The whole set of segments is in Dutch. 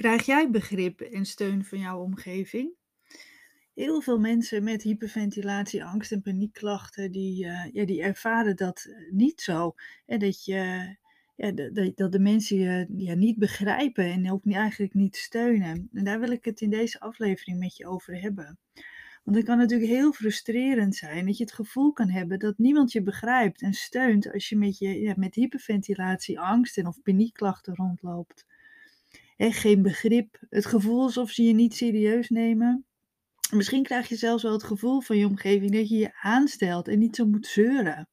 Krijg jij begrip en steun van jouw omgeving? Heel veel mensen met hyperventilatie, angst en paniekklachten, die, eh, ja, die ervaren dat eh, niet zo. Hè, dat, je, ja, dat de mensen je ja, niet begrijpen en ook niet, eigenlijk niet steunen. En daar wil ik het in deze aflevering met je over hebben. Want het kan natuurlijk heel frustrerend zijn dat je het gevoel kan hebben dat niemand je begrijpt en steunt als je met, je, ja, met hyperventilatie, angst en of paniekklachten rondloopt. Hè, geen begrip, het gevoel alsof ze je niet serieus nemen. Misschien krijg je zelfs wel het gevoel van je omgeving dat je je aanstelt en niet zo moet zeuren.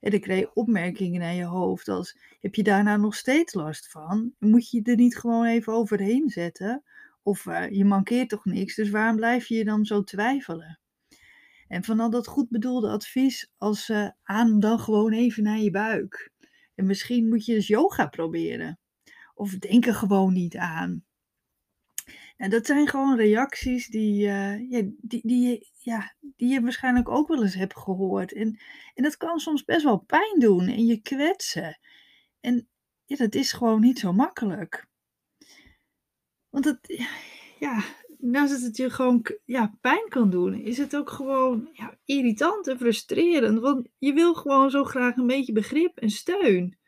En dan krijg je opmerkingen naar je hoofd als, heb je daar nou nog steeds last van? Moet je er niet gewoon even overheen zetten? Of eh, je mankeert toch niks, dus waarom blijf je je dan zo twijfelen? En van al dat goed bedoelde advies als uh, aan dan gewoon even naar je buik. En misschien moet je dus yoga proberen. Of denk er gewoon niet aan. En dat zijn gewoon reacties die, uh, die, die, ja, die je waarschijnlijk ook wel eens hebt gehoord. En, en dat kan soms best wel pijn doen en je kwetsen. En ja, dat is gewoon niet zo makkelijk. Want het, ja, naast dat het je gewoon ja, pijn kan doen, is het ook gewoon ja, irritant en frustrerend. Want je wil gewoon zo graag een beetje begrip en steun.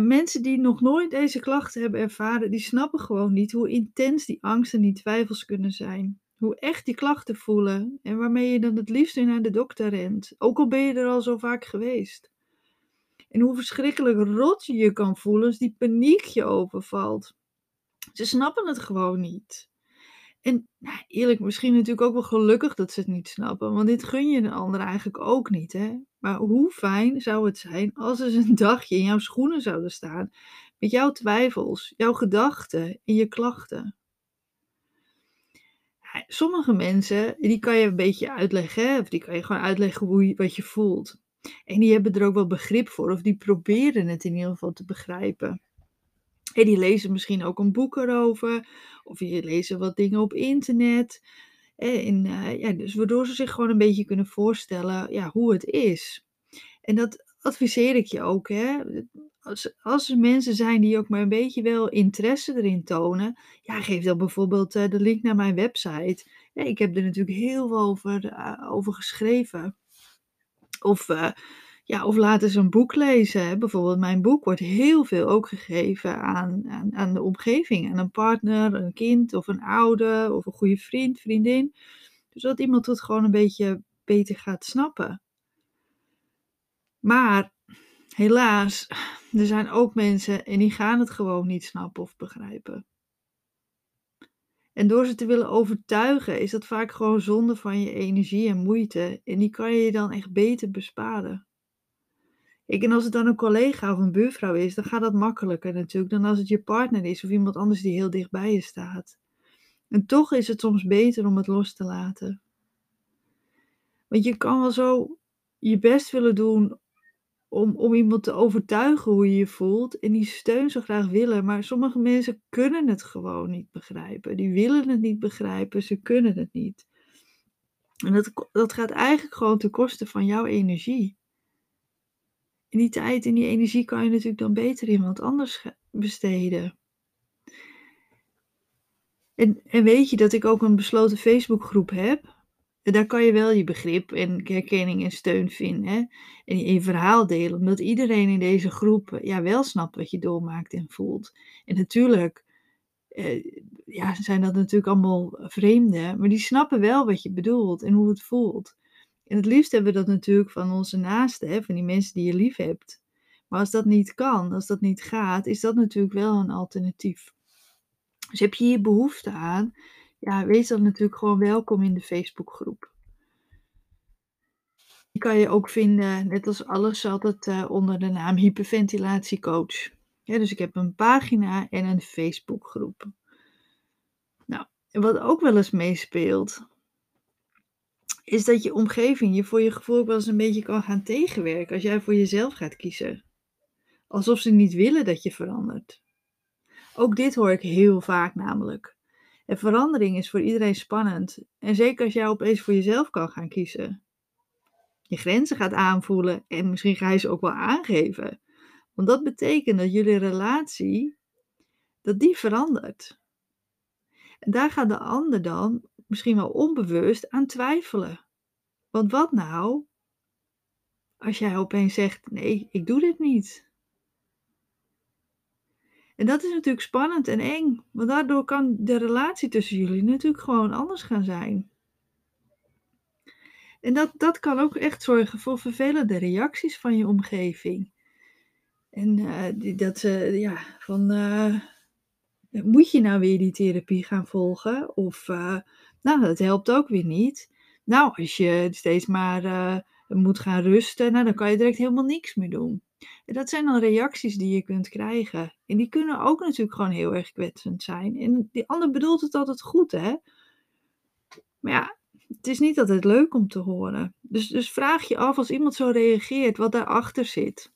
Mensen die nog nooit deze klachten hebben ervaren, die snappen gewoon niet hoe intens die angst en die twijfels kunnen zijn. Hoe echt die klachten voelen en waarmee je dan het liefst weer naar de dokter rent, ook al ben je er al zo vaak geweest. En hoe verschrikkelijk rot je je kan voelen als die paniek je overvalt. Ze snappen het gewoon niet. En nou, eerlijk, misschien natuurlijk ook wel gelukkig dat ze het niet snappen, want dit gun je een ander eigenlijk ook niet, hè? Maar hoe fijn zou het zijn als ze een dagje in jouw schoenen zouden staan, met jouw twijfels, jouw gedachten en je klachten. Sommige mensen, die kan je een beetje uitleggen, hè? of die kan je gewoon uitleggen hoe je, wat je voelt. En die hebben er ook wel begrip voor, of die proberen het in ieder geval te begrijpen. En die lezen misschien ook een boek erover, of die lezen wat dingen op internet. En, uh, ja, dus waardoor ze zich gewoon een beetje kunnen voorstellen ja, hoe het is. En dat adviseer ik je ook. Hè? Als, als er mensen zijn die ook maar een beetje wel interesse erin tonen, ja, geef dan bijvoorbeeld uh, de link naar mijn website. Ik heb er natuurlijk heel veel over, uh, over geschreven. Of ja, of laten ze een boek lezen. Bijvoorbeeld mijn boek wordt heel veel ook gegeven aan, aan, aan de omgeving. Aan een partner, een kind of een ouder of een goede vriend, vriendin. Dus dat iemand het gewoon een beetje beter gaat snappen. Maar helaas, er zijn ook mensen en die gaan het gewoon niet snappen of begrijpen. En door ze te willen overtuigen, is dat vaak gewoon zonde van je energie en moeite. En die kan je dan echt beter besparen. Ik, en als het dan een collega of een buurvrouw is, dan gaat dat makkelijker natuurlijk dan als het je partner is of iemand anders die heel dicht bij je staat. En toch is het soms beter om het los te laten. Want je kan wel zo je best willen doen om, om iemand te overtuigen hoe je je voelt en die steun zo graag willen, maar sommige mensen kunnen het gewoon niet begrijpen. Die willen het niet begrijpen, ze kunnen het niet. En dat, dat gaat eigenlijk gewoon ten koste van jouw energie. En die tijd en die energie kan je natuurlijk dan beter in wat anders besteden. En, en weet je dat ik ook een besloten Facebookgroep heb? En daar kan je wel je begrip en herkenning en steun vinden. Hè? En je, verhaal delen. Omdat iedereen in deze groep ja, wel snapt wat je doormaakt en voelt. En natuurlijk eh, ja, zijn dat natuurlijk allemaal vreemden. Maar die snappen wel wat je bedoelt en hoe het voelt. En het liefst hebben we dat natuurlijk van onze naasten, hè, van die mensen die je lief hebt. Maar als dat niet kan, als dat niet gaat, is dat natuurlijk wel een alternatief. Dus heb je hier behoefte aan, ja, wees dan natuurlijk gewoon welkom in de Facebookgroep. Die kan je ook vinden, net als alles, altijd uh, onder de naam hyperventilatiecoach. Ja, dus ik heb een pagina en een Facebookgroep. Nou, wat ook wel eens meespeelt, is dat je omgeving je voor je gevoel ook wel eens een beetje kan gaan tegenwerken als jij voor jezelf gaat kiezen. Alsof ze niet willen dat je verandert. Ook dit hoor ik heel vaak namelijk. En verandering is voor iedereen spannend. En zeker als jij opeens voor jezelf kan gaan kiezen. Je grenzen gaat aanvoelen en misschien ga je ze ook wel aangeven. Want dat betekent dat jullie relatie dat die verandert. En daar gaat de ander dan, misschien wel onbewust, aan twijfelen. Want wat nou als jij opeens zegt: nee, ik doe dit niet? En dat is natuurlijk spannend en eng, want daardoor kan de relatie tussen jullie natuurlijk gewoon anders gaan zijn. En dat, dat kan ook echt zorgen voor vervelende reacties van je omgeving. En uh, dat ze, ja, van, uh, moet je nou weer die therapie gaan volgen? Of, uh, nou, dat helpt ook weer niet. Nou, als je steeds maar moet gaan rusten, nou, dan kan je direct helemaal niks meer doen. En dat zijn dan reacties die je kunt krijgen. En die kunnen ook natuurlijk gewoon heel erg kwetsend zijn. En die ander bedoelt het altijd goed, hè? Maar ja, het is niet altijd leuk om te horen. Dus, dus vraag je af als iemand zo reageert, wat daarachter zit.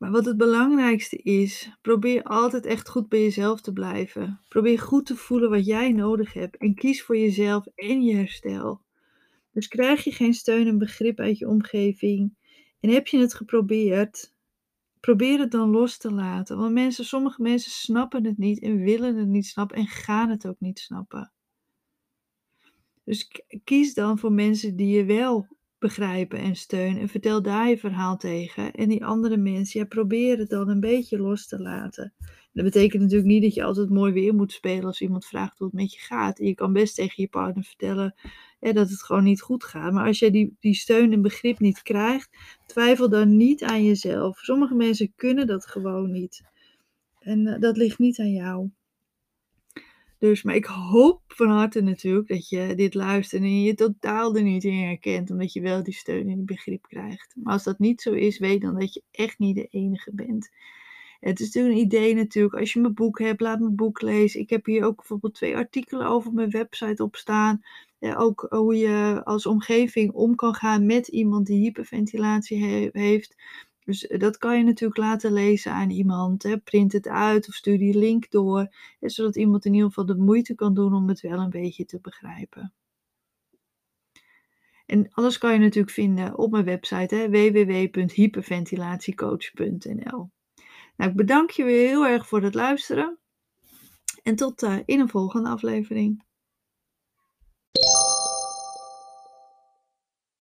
Maar wat het belangrijkste is, probeer altijd echt goed bij jezelf te blijven. Probeer goed te voelen wat jij nodig hebt en kies voor jezelf en je herstel. Dus krijg je geen steun en begrip uit je omgeving en heb je het geprobeerd, probeer het dan los te laten. Want mensen, sommige mensen snappen het niet en willen het niet snappen en gaan het ook niet snappen. Dus kies dan voor mensen die je wel begrijpen en steunen en vertel daar je verhaal tegen. En die andere mensen, ja, probeer het dan een beetje los te laten. Dat betekent natuurlijk niet dat je altijd mooi weer moet spelen als iemand vraagt hoe het met je gaat. Je kan best tegen je partner vertellen dat het gewoon niet goed gaat. Maar als je die, die steun en begrip niet krijgt, twijfel dan niet aan jezelf. Sommige mensen kunnen dat gewoon niet. En uh, dat ligt niet aan jou. Dus, maar ik hoop van harte natuurlijk dat je dit luistert en je totaal er niet in herkent, omdat je wel die steun en die begrip krijgt. Maar als dat niet zo is, weet dan dat je echt niet de enige bent. Het is natuurlijk een idee natuurlijk, als je mijn boek hebt, laat mijn boek lezen. Ik heb hier ook bijvoorbeeld twee artikelen over mijn website op staan. Ook hoe je als omgeving om kan gaan met iemand die hyperventilatie heeft. Dus eh, dat kan je natuurlijk laten lezen aan iemand. Hè. Print het uit of stuur die link door. Zodat iemand in ieder geval de moeite kan doen om het wel een beetje te begrijpen. En alles kan je natuurlijk vinden op mijn website www.hyperventilatiecoach.nl. Nou, ik bedank je weer heel erg voor het luisteren. En tot uh, in een volgende aflevering.